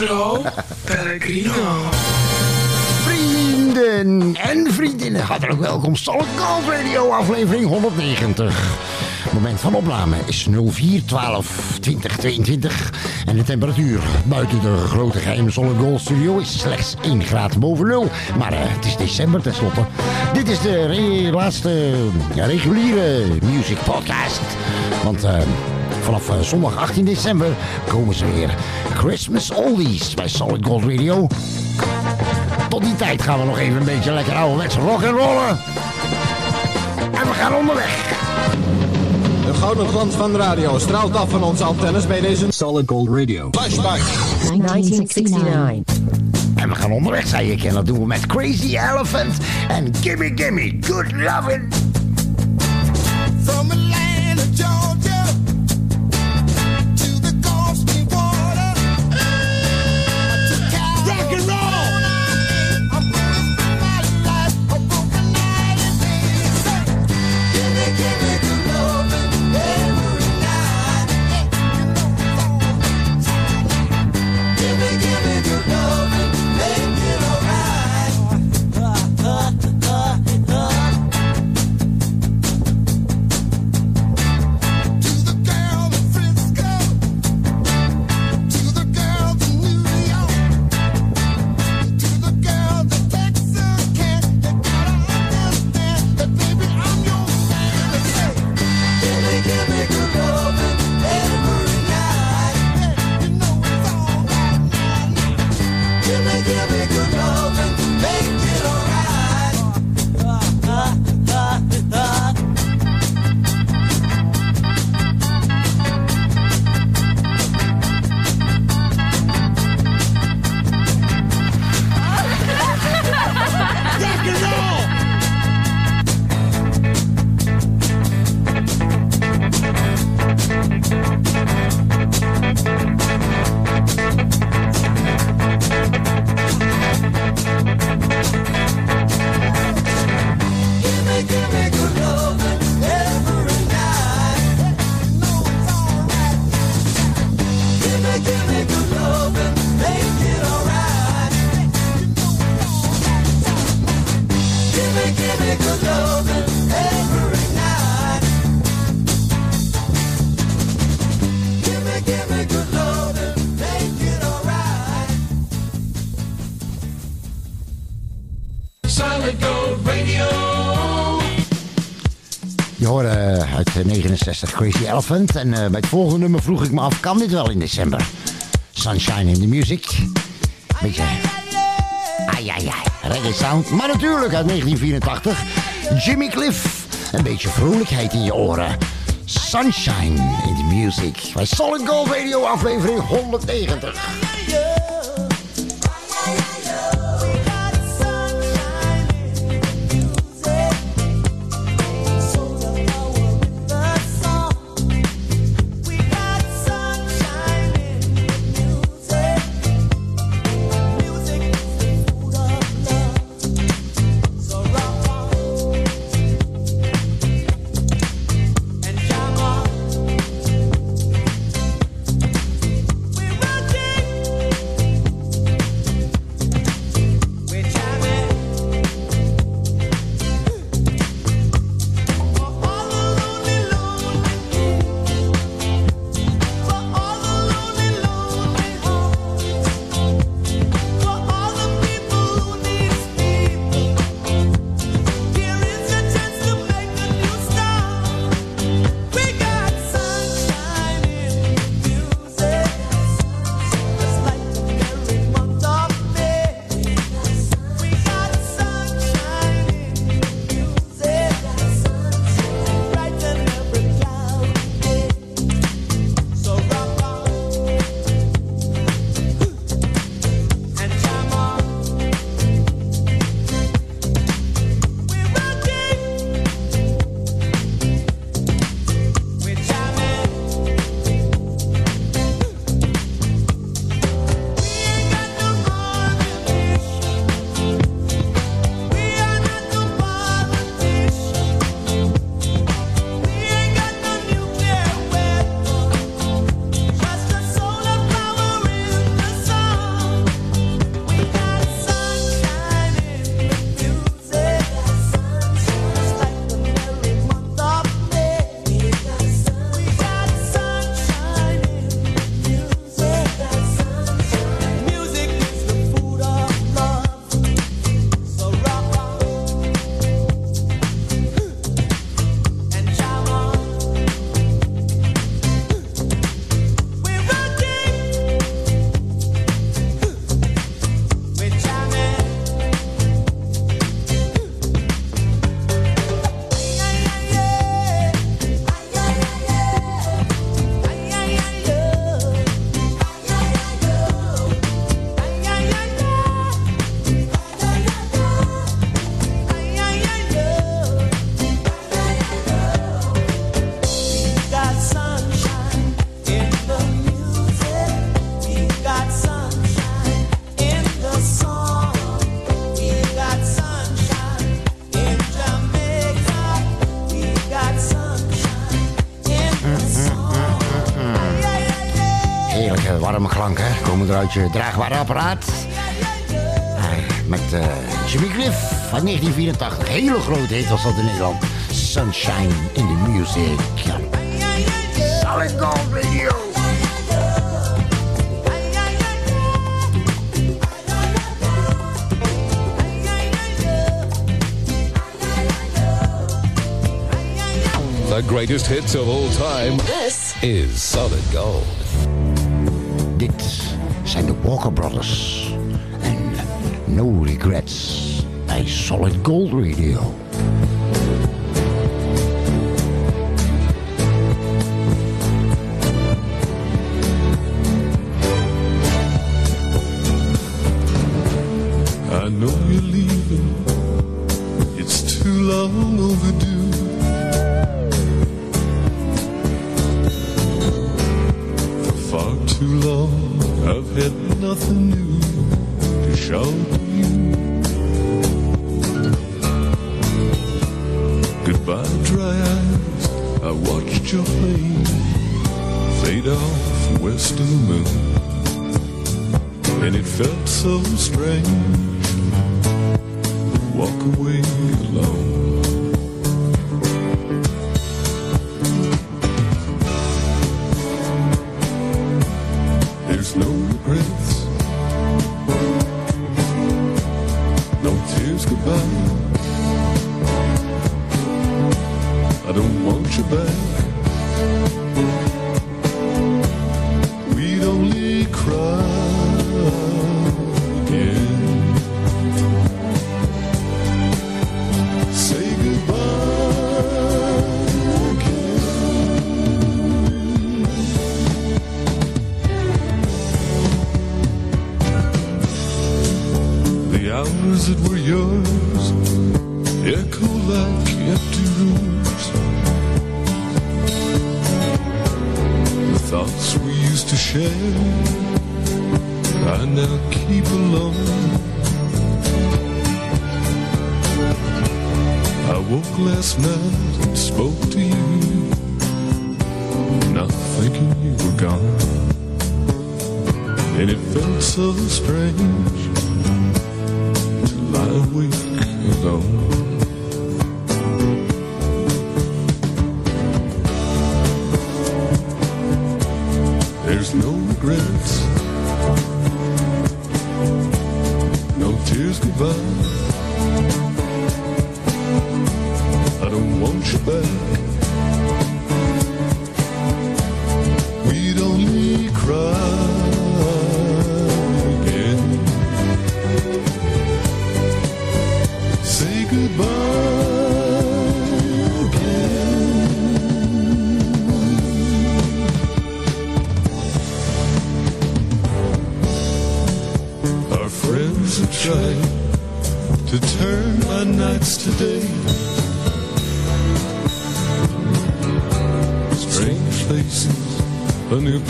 Sandro Pellegrino. Vrienden en vriendinnen, hartelijk welkom. Solid Gold Radio, aflevering 190. Moment van opname is 04 12 20 22. En de temperatuur buiten de grote geheime Solid Gold Studio is slechts 1 graad boven nul. Maar eh, het is december tenslotte. Dit is de laatste ja, reguliere music podcast. Want eh, vanaf eh, zondag 18 december komen ze weer. Christmas Oldies bij Solid Gold Radio. Tot die tijd gaan we nog even een beetje lekker ouderwets rock and rollen. En we gaan onderweg. De gouden glans van de radio straalt af van onze antennes bij deze Solid Gold Radio. Flashback. 1969. En we gaan onderweg, zei ik. En dat doen we met Crazy Elephant en Gimme Gimme Good Lovin'. From Georgia, 1968 Crazy Elephant. En eh, bij het volgende nummer vroeg ik me af, kan dit wel in december? Sunshine in the Music. Beetje... Ai, ai, ai. Reggae sound. Maar natuurlijk uit 1984. Jimmy Cliff. Een beetje vrolijkheid in je oren. Sunshine in the Music. Bij Solid Gold Radio aflevering 190. Komen er uit je draagbare apparaat. Met eh, Jimmy Cliff van 1984. Hele grote hit was dat in Nederland. Sunshine in the Music. Solid Gold Radio. The greatest hits of all time. This is Solid Gold. Dit de Walker Brothers. En No regrets, a Solid Gold Radio. I know you're leaving. It's too long overdue. For far too long, I've had nothing new to show you. Goodbye, dry eyes. I watched your plane fade off west of the moon and it felt so strange to walk away alone.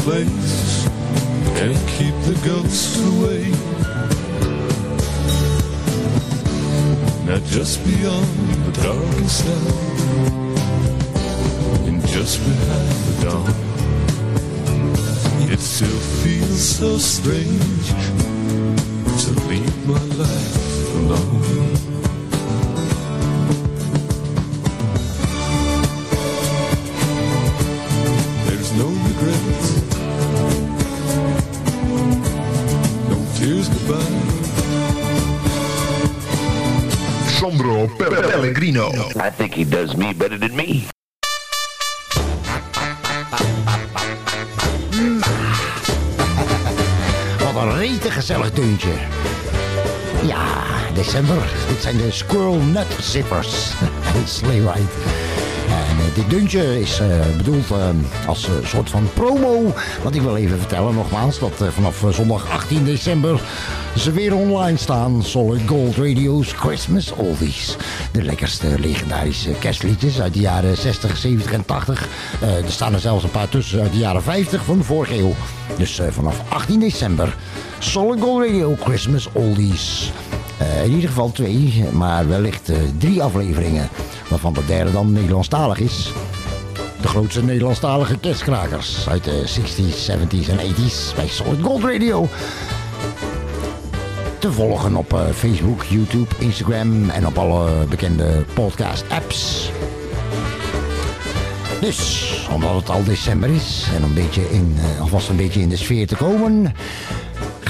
Place, and keep the ghosts away. Now just beyond the darkest hour, and just behind the dawn, it still feels so strange to leave my life alone. Pellegrino. I think he does me better than me. Wat een rete gezellig deuntje. Ja, december. Dit zijn de Squirrel Nut Zippers. Sleigh Ride. Eh, dit deuntje is eh, bedoeld eh, als eh, soort van promo. Want ik wil even vertellen nogmaals dat vanaf zondag 18 december ze weer online staan. Solid Gold Radio's Christmas Oldies. De lekkerste legendarische kerstliedjes uit de jaren 60, 70 en 80. Eh, er staan er zelfs een paar tussen uit de jaren 50 van de vorige eeuw. Dus vanaf 18 december Solid Gold Radio Christmas Oldies. Eh, in ieder geval twee, maar wellicht eh, drie afleveringen. Waarvan de derde dan Nederlandstalig is. De grootste Nederlandstalige kerstkrakers uit de 60s, 70s en 80s bij Solid Gold Radio. Te volgen op eh, Facebook, YouTube, Instagram en op alle bekende podcast-apps. Dus, omdat het al december is en een beetje in, alvast een beetje in de sfeer te komen,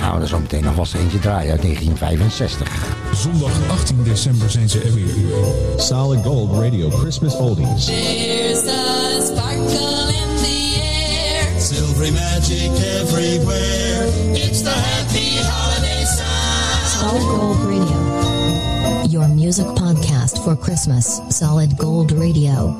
gaan we er zo meteen alvast eentje draaien uit 1965. Zondag 18 december zijn ze er weer. Solid Gold Radio Christmas Oldies. There's a sparkle in the air. Silvery magic everywhere. It's the happy holiday sound. Solid Gold Radio. Your music podcast for Christmas. Solid Gold Radio.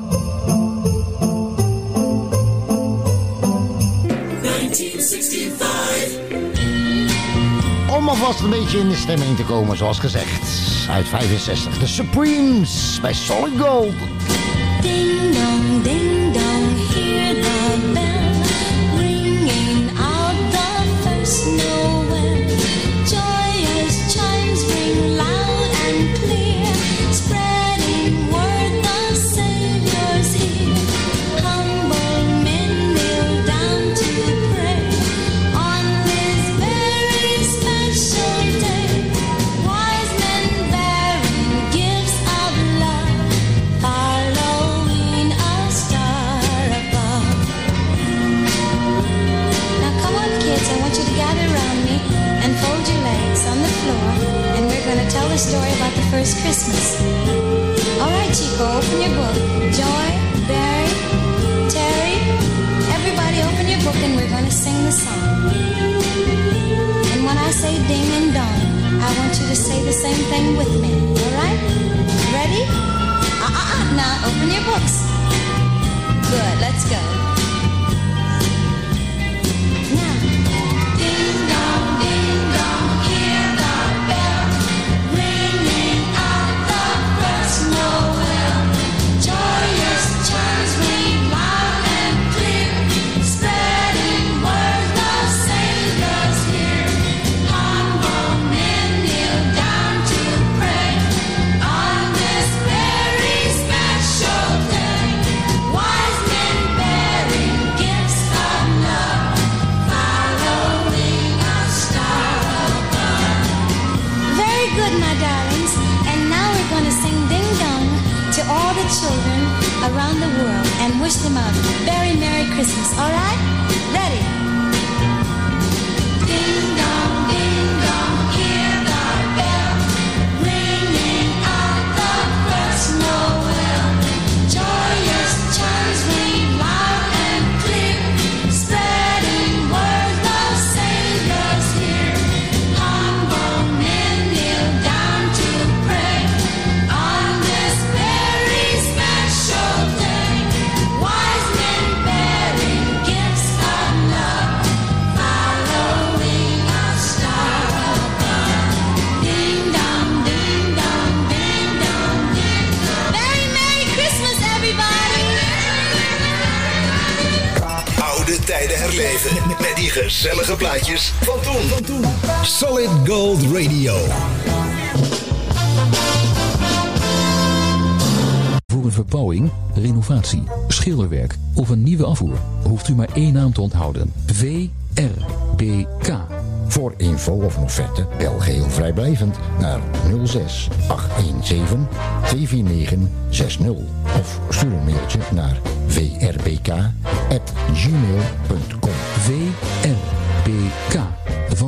Om alvast een beetje in de stemming te komen, zoals gezegd. Uit 65, de Supremes bij Solid Gold. Ding ding first Christmas. All right, Chico, open your book. Joy, Barry, Terry, everybody open your book, and we're going to sing the song. And when I say ding and dong, I want you to say the same thing with me. All right? Ready? Uh uh uh. Now open your books. Good. Let's go. Merry Christmas. Gezellige plaatjes van toen. Solid Gold Radio. Voor een verbouwing, renovatie, schilderwerk of een nieuwe afvoer hoeft u maar één naam te onthouden. VRBK. Voor info of een offerte bel geheel vrijblijvend naar 06 817 249 60 of stuur een mailtje naar vrbk@gmail.com.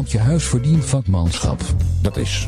Want je huis verdient vakmanschap. Dat is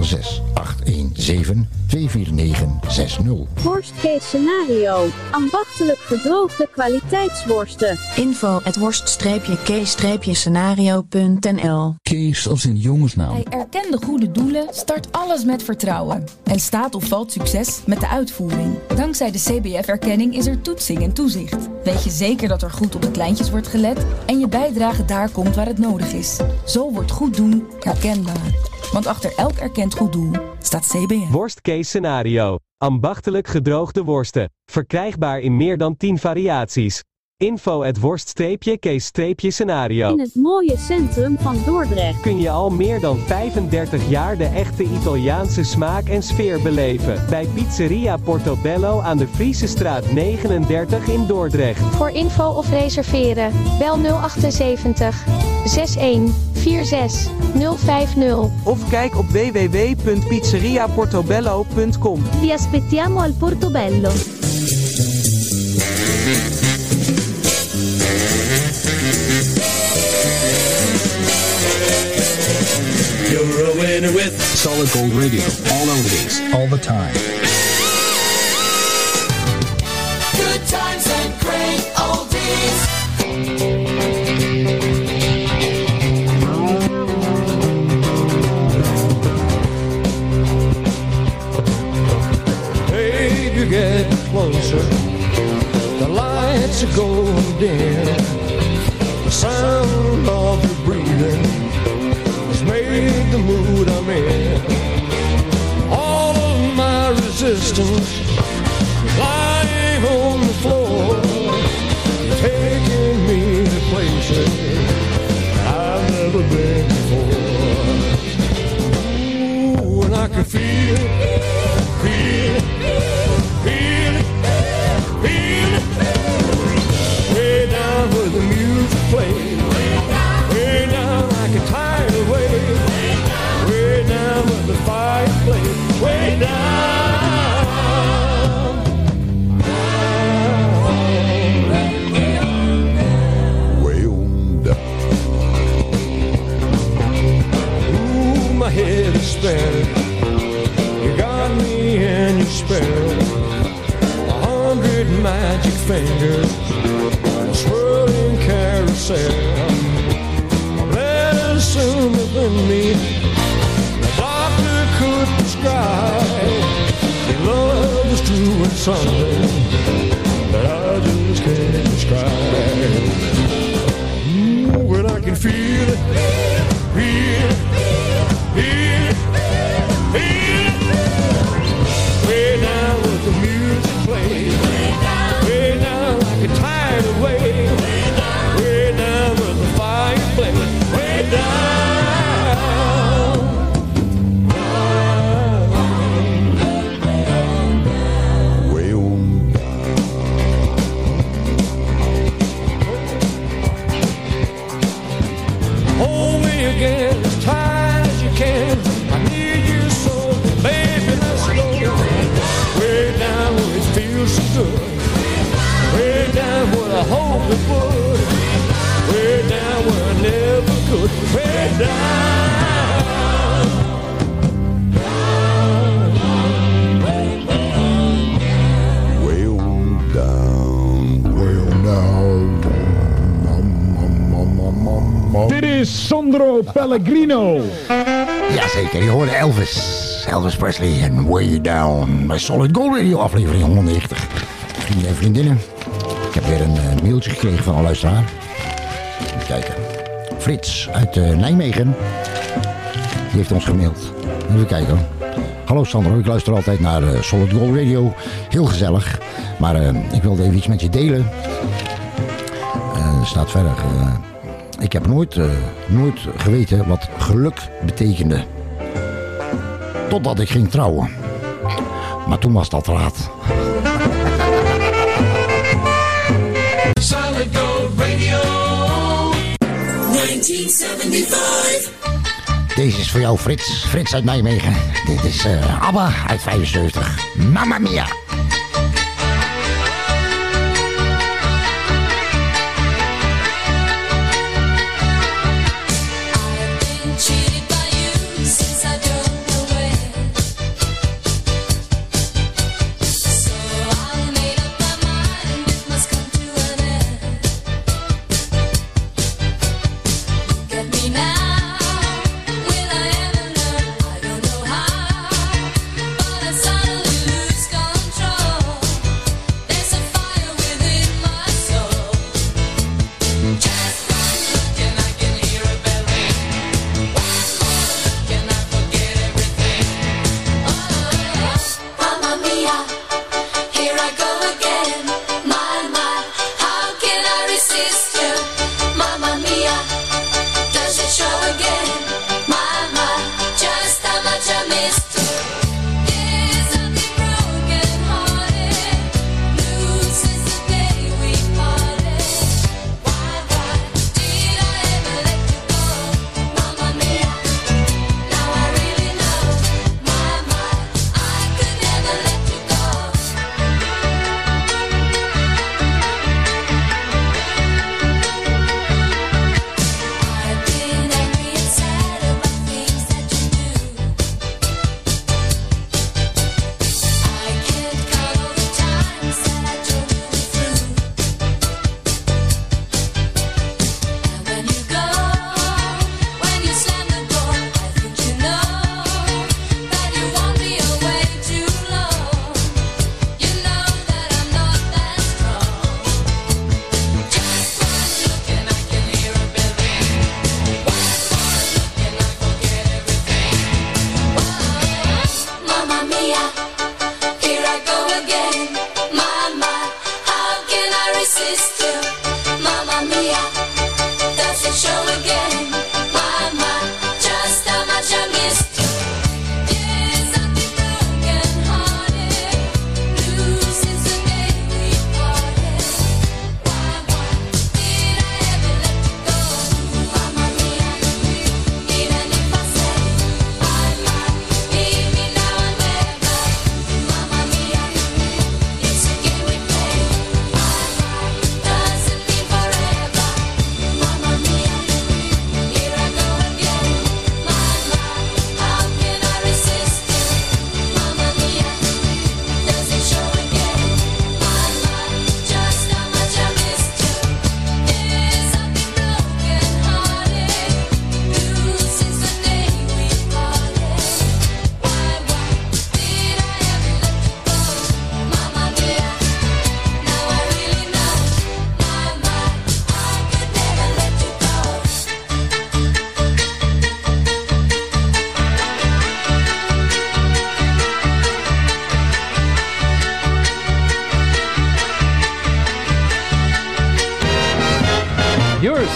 06 817 249 60. Worst case scenario. Ambachtelijk gedroogde kwaliteitsworsten. Info at worst-k-scenario.nl Kees als in jongensnaam. Hij erkende goede doelen, start alles met vertrouwen. En staat of valt succes met de uitvoering. Dankzij de CBF-erkenning is er toetsing en toezicht. Weet je zeker dat er goed op de kleintjes wordt gelet en je bijdrage daar komt waar het nodig is. Zo wordt goed doen herkenbaar. Want achter elk erkend goed doel staat CBF. Worst case scenario. Ambachtelijk gedroogde worsten. Verkrijgbaar in meer dan 10 variaties. Info at worst-case-scenario. In het mooie centrum van Dordrecht. Kun je al meer dan 35 jaar de echte Italiaanse smaak en sfeer beleven. Bij Pizzeria Portobello aan de Friese straat 39 in Dordrecht. Voor info of reserveren, bel 078 61 46 050. Of kijk op www.pizzeriaportobello.com. Vi aspettiamo al Portobello. You're a winner with Solid Gold Radio. All oldies, all the time. Good times and great oldies. Hey, you get closer. The lights are going dim. The sound of your breathing made the mood I'm in. All of my resistance head. You got me in your spell. A hundred magic fingers, a swirling carousel. Medicine within me, the doctor could prescribe. Your love is doing something Pellegrino. Jazeker, je hoorde Elvis. Elvis Presley en Way Down bij Solid Gold Radio, aflevering 190. Vrienden en vriendinnen, ik heb weer een eh, mailtje gekregen van een luisteraar. Even kijken. Frits uit eh, Nijmegen. Die heeft ons gemaild. Even kijken. Hallo Sandro, ik luister altijd naar eh, Solid Gold Radio. Heel gezellig. Maar ik wilde even iets met je delen. Er staat verder. Ik heb nooit, eh, nooit geweten wat geluk betekende. Totdat ik ging trouwen. Maar toen was dat laat. Solid Gold Radio. 1975. Deze is voor jou Frits. Frits uit Nijmegen. Dit is eh, ABBA uit 75. Mamma mia.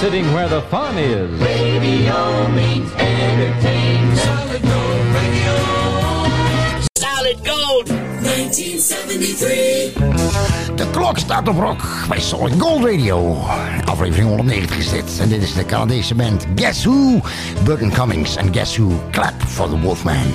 sitting where the fun is. Radio means entertainment. Solid Gold Radio. Solid Gold. 1973. De klok staat op rock bij Solid Gold Radio. Aflevering 190 is dit. En dit is de Canadese band Guess Who? Burton Cummings en Guess Who? Clap for the Wolfman.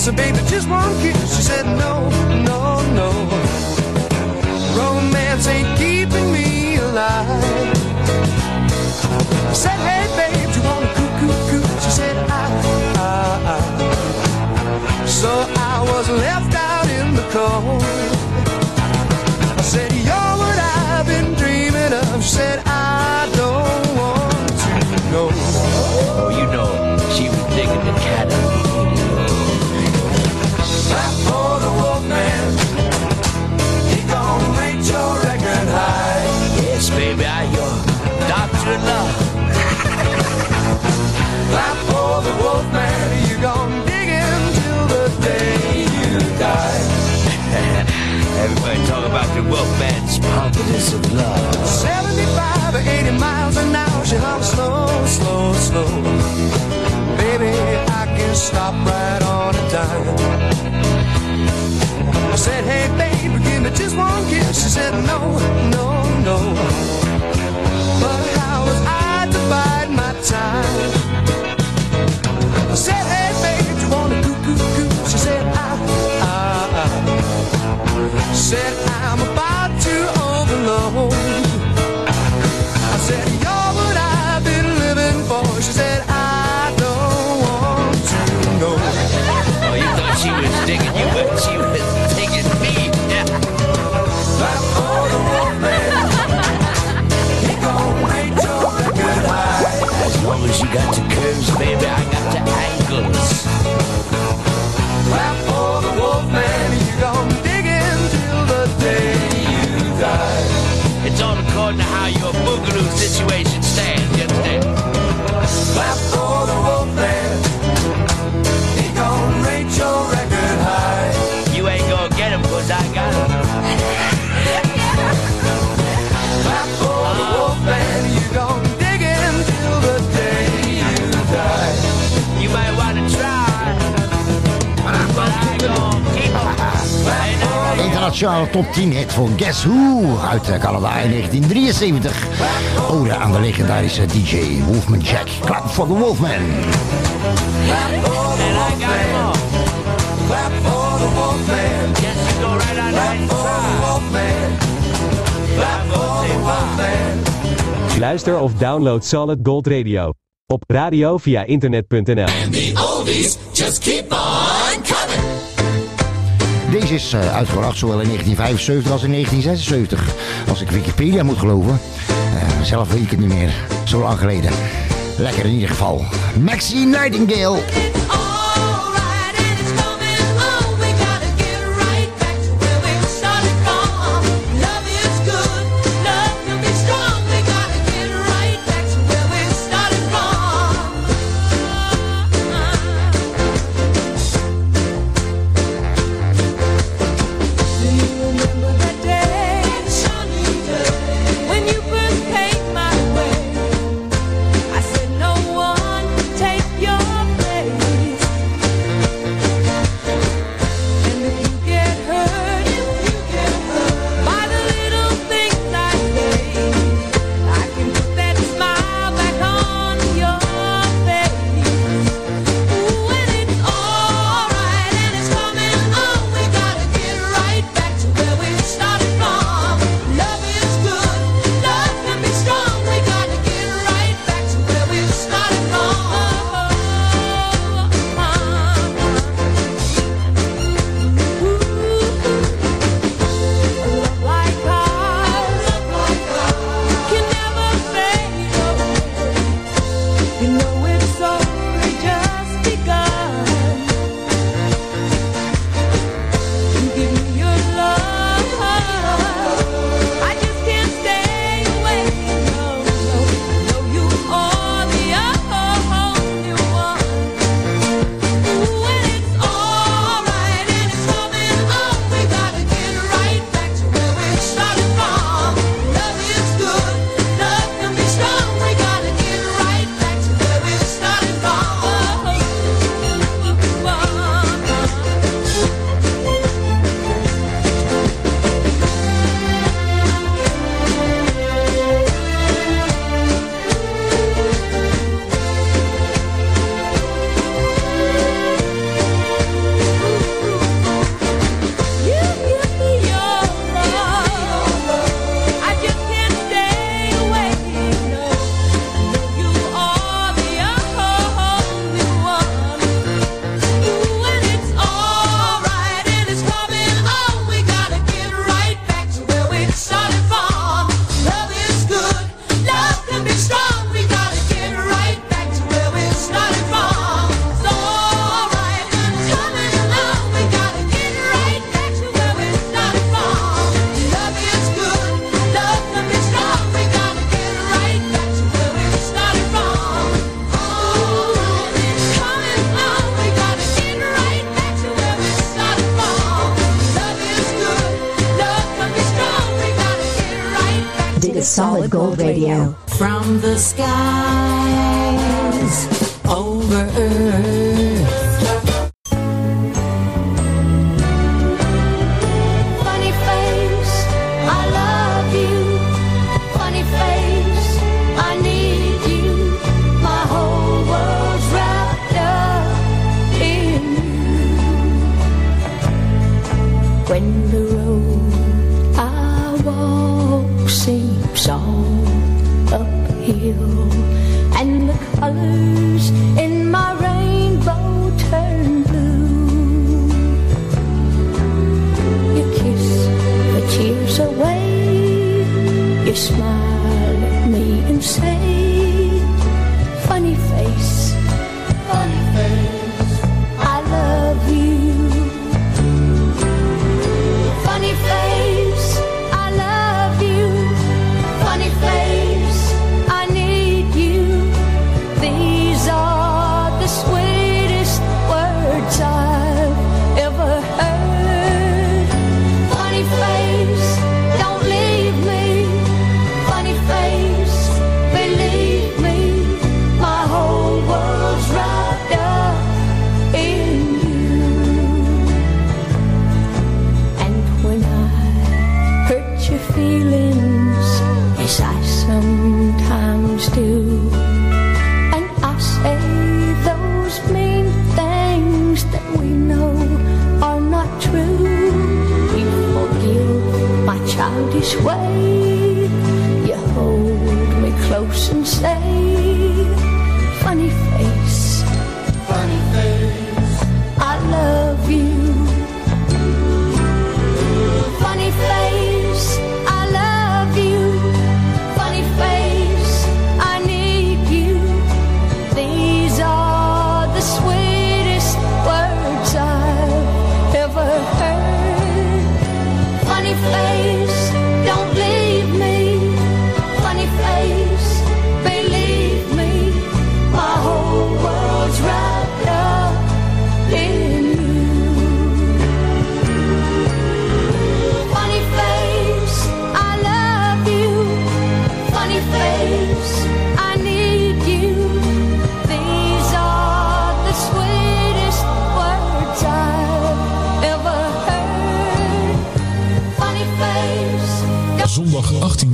So baby, just one kiss. She said, no, no, no. Romance ain't keeping me alive. I said, hey, babe, do you wanna coo, coo, coo? She said, I, I, I. So I was left out in the cold. about the workman's pompousness of love. 75 or 80 miles an hour, she hums slow, slow, slow. Baby, I can stop right on a dime. I said, hey, baby, give me just one kiss. She said, no, no, no. But how was I to bide my time? I said, hey, said I'm Chart Top 10 hit van Guess Who uit Canada in 1973. Ode aan de legendarische DJ Wolfman Jack. Klap voor de Wolfman. Clap for the Wolfman. Clap for the Wolfman. Luister of download Solid Gold Radio. Op radio via internet.nl. Oldies just keep on. Deze is eh, uitgebracht zowel in 1975 als in 1976. Als ik Wikipedia moet geloven. Eh, zelf weet ik het niet meer. Zo lang geleden. Lekker in ieder geval. Maxi Nightingale. and the colors in my rainbow turn blue. You kiss the tears away, you smile at me and say.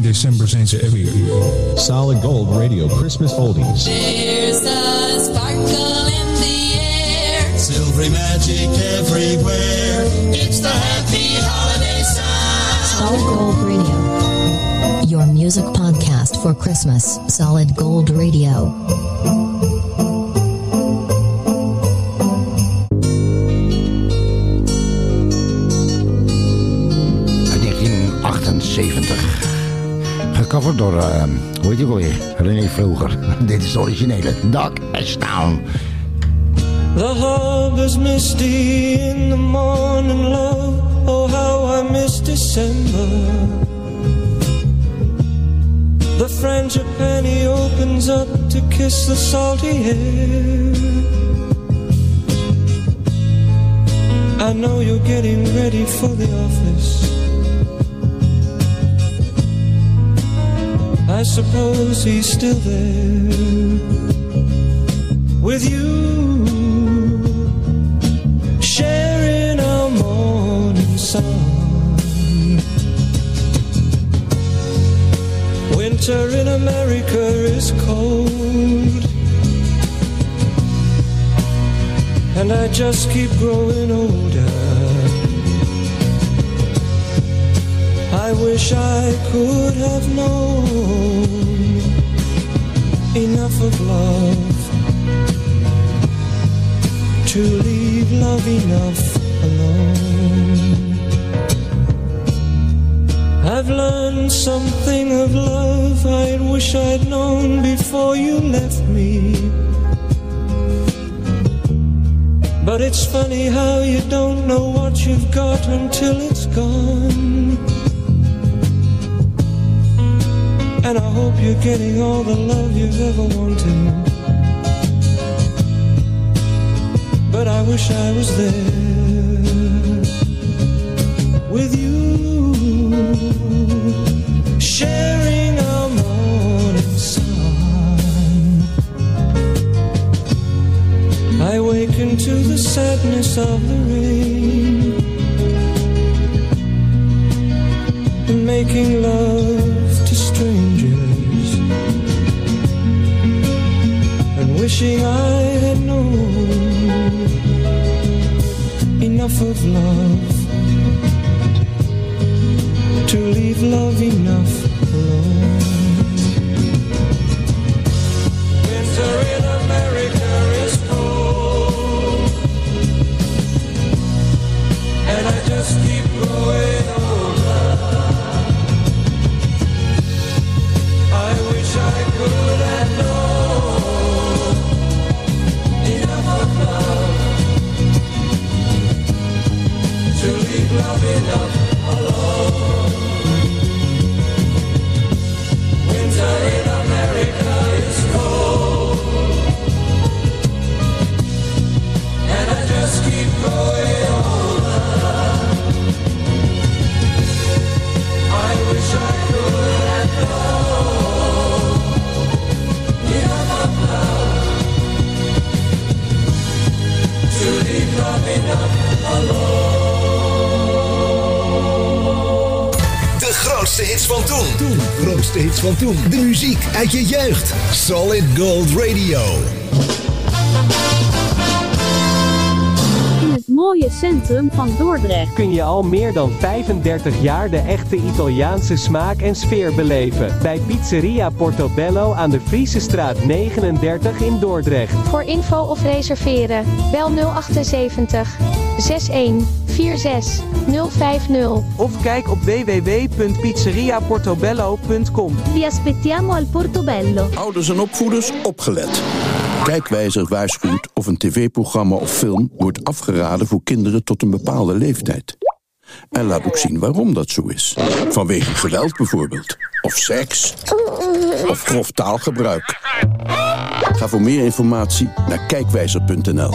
December zijn ze er weer. Solid Gold Radio Christmas Oldies. There's a sparkle in the air. Silvery magic everywhere. It's the happy holiday sound. Solid Gold Radio. Your music podcast for Christmas. Solid Gold Radio. Gecoverd door, eh, hoe heet die ook alweer? René Vroger. Dit is de originele. Doc Ashtown. The harbor's misty in the morning, love. Oh, how I miss December. The frangipani opens up to kiss the salty air. I know you're getting ready for the office. Suppose he's still there with you, sharing our morning sun. Winter in America is cold, and I just keep growing older. I wish I could have known enough of love to leave love enough alone. I've learned something of love I wish I'd known before you left me. But it's funny how you don't know what you've got until it's gone. And I hope you're getting all the love you've ever wanted. But I wish I was there with you, sharing our morning sun. I waken to the sadness of the rain making love wishing I had known enough of love to leave love enough alone. Grootste hits van toen. Toen. Grootste hits van toen. De muziek uit je jeugd. Solid Gold Radio. In het mooie centrum van Dordrecht. kun je al meer dan 35 jaar de echte Italiaanse smaak en sfeer beleven. Bij Pizzeria Portobello aan de Friese straat 39 in Dordrecht. Voor info of reserveren, bel 078 61 46 050. Of kijk op www.pizzeriaportobello.com. Vi aspettiamo al Portobello. Ouders en opvoeders, opgelet. Kijkwijzer waarschuwt of een tv-programma of film wordt afgeraden voor kinderen tot een bepaalde leeftijd. En laat ook zien waarom dat zo is. Vanwege geweld bijvoorbeeld. Of seks. Of grof taalgebruik. Ga voor meer informatie naar kijkwijzer.nl.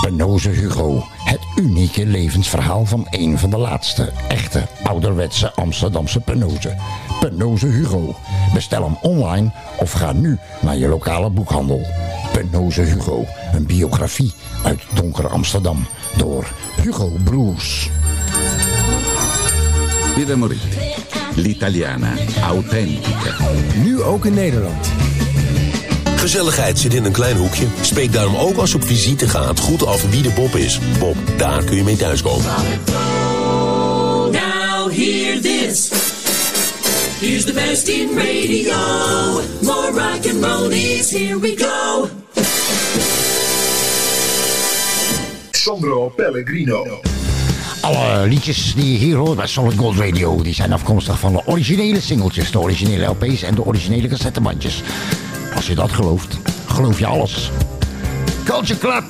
Penoze Hugo. Het unieke levensverhaal van een van de laatste echte ouderwetse Amsterdamse Penoze. Penoze Hugo. Bestel hem online of ga nu naar je lokale boekhandel. Penoze Hugo. Een biografie uit donker Amsterdam. Door Hugo Broers. Birra Moretti. L'italiana. Authentica. Nu ook in Nederland. Gezelligheid zit in een klein hoekje. Spreek daarom ook als je op visite gaat goed af wie de Bob is. Bob, daar kun je mee thuiskomen. Now hear this. Here's the best in radio. More rock and roll is here we go. Sandro Pellegrino. Alle liedjes die je hier hoort bij Solid Gold Radio... die zijn afkomstig van de originele singeltjes, de originele LP's en de originele cassettebandjes. Als je dat gelooft, geloof je alles. Culture Club!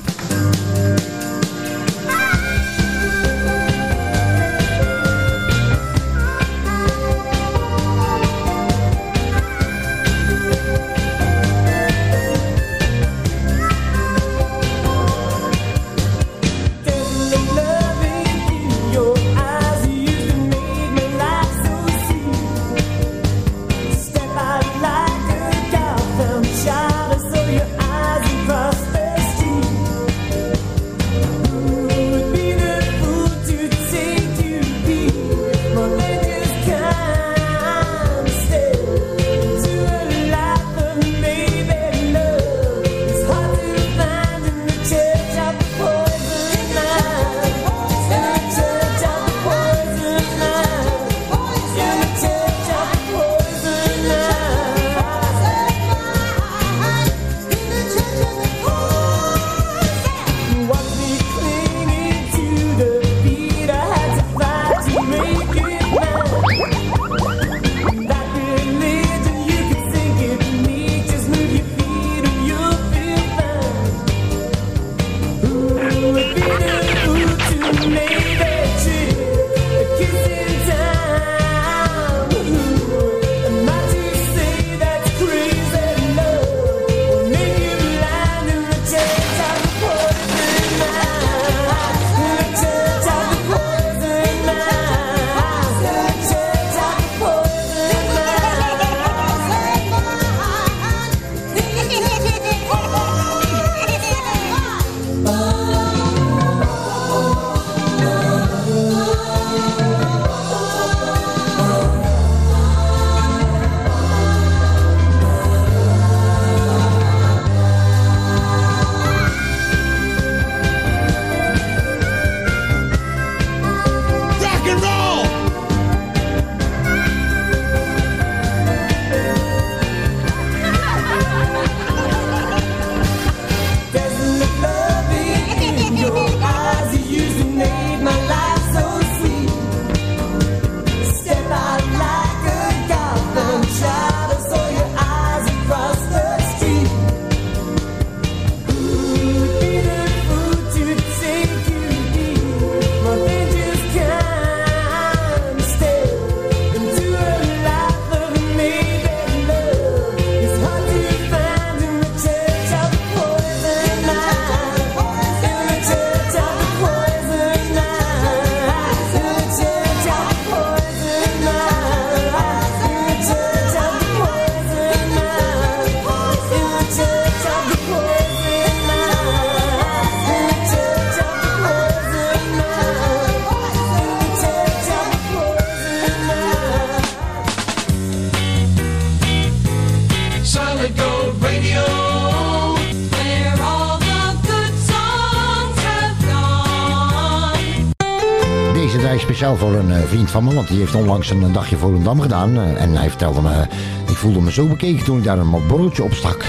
Vriend van me, want die heeft onlangs een dagje Volendam gedaan. eh, en hij vertelde me, ik voelde me zo bekeken toen ik daar een borreltje op stak.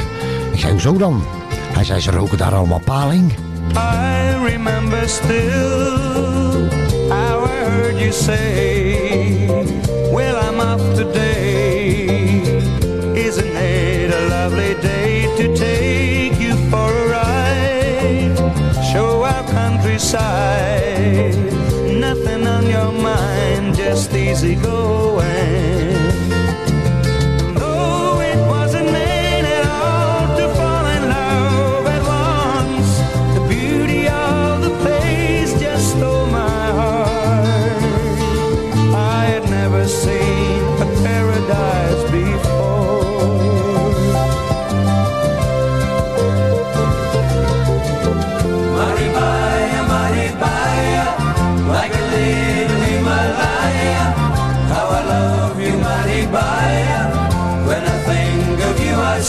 Ik zei, hoezo dan? Hij zei, ze roken daar allemaal paling. I remember still how I heard you say, Well, I'm off today. Isn't it a lovely day to take you for a ride? Show our countryside. Nothing on your mind, just easy going.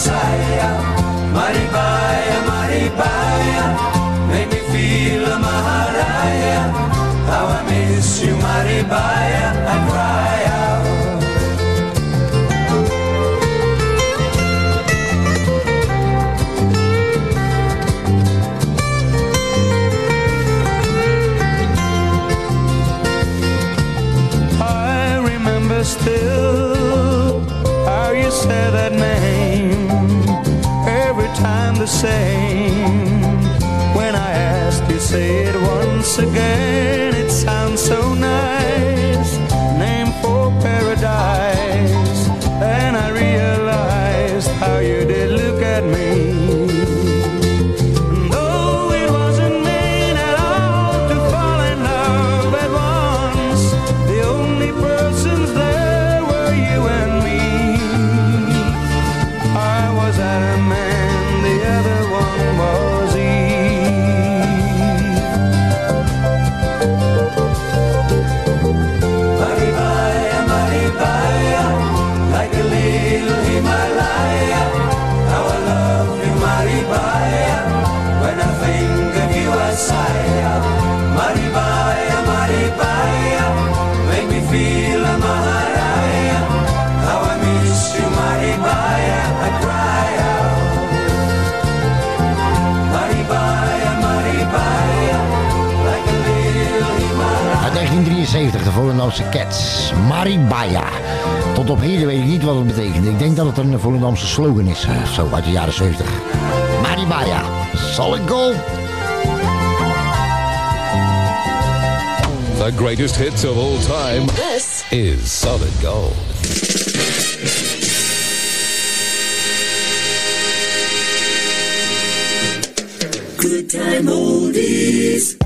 Sigh. Maribaya, Maribaya, make me feel a Maharaya. How I miss you, Maribaya, 1973, de Volendamse Cats. Maribaya. Tot op heden weet ik niet wat het betekent. Ik denk dat het een Volendamse slogan is. eh, Zo, uit de jaren 70. Maribaya. Solid gold. The greatest hits of all time. This is Solid Gold. Good time oldies.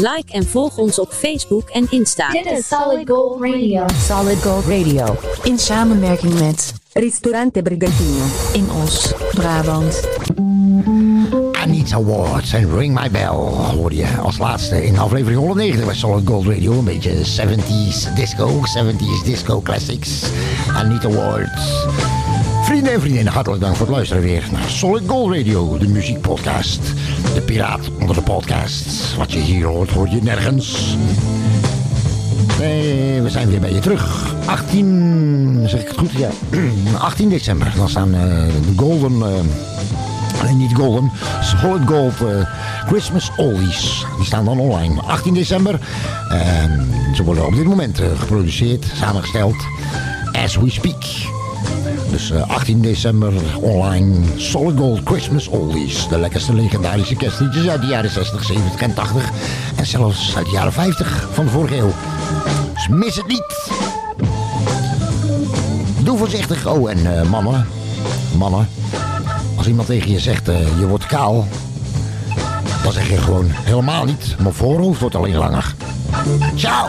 Like en volg ons op Facebook en Insta. Dit is Solid Gold Radio. Solid Gold Radio. In samenwerking met Ristorante Brigantino. In Os, Brabant. Anita Awards en Ring My Bell hoorde je als laatste in aflevering 190 bij Solid Gold Radio. Een beetje 70s disco, 70s disco classics. Anita Awards. Vrienden en vriendinnen, hartelijk dank voor het luisteren weer naar Solid Gold Radio, de muziekpodcast. De piraat onder de podcasts. Wat je hier hoort, hoor je nergens. Nee, we zijn weer bij je terug. 18, zeg ik het goed? Ja, 18 december. Dan staan eh, de Golden... eh, Nee, niet golden. Solid Gold eh, Christmas Oldies. Die staan dan online. 18 december. En ze worden op dit moment geproduceerd, samengesteld. As we speak. Dus eh, 18 december online. Solid Gold Christmas Oldies. De lekkerste legendarische kerstliedjes uit de jaren 60, 70 en 80. En zelfs uit de jaren 50 van de vorige eeuw. Dus mis het niet. Doe voorzichtig. Oh, en eh, mannen. Mannen. Als iemand tegen je zegt, eh, je wordt kaal, dan zeg je gewoon helemaal niet. Mijn voorhoofd wordt alleen langer. Ciao!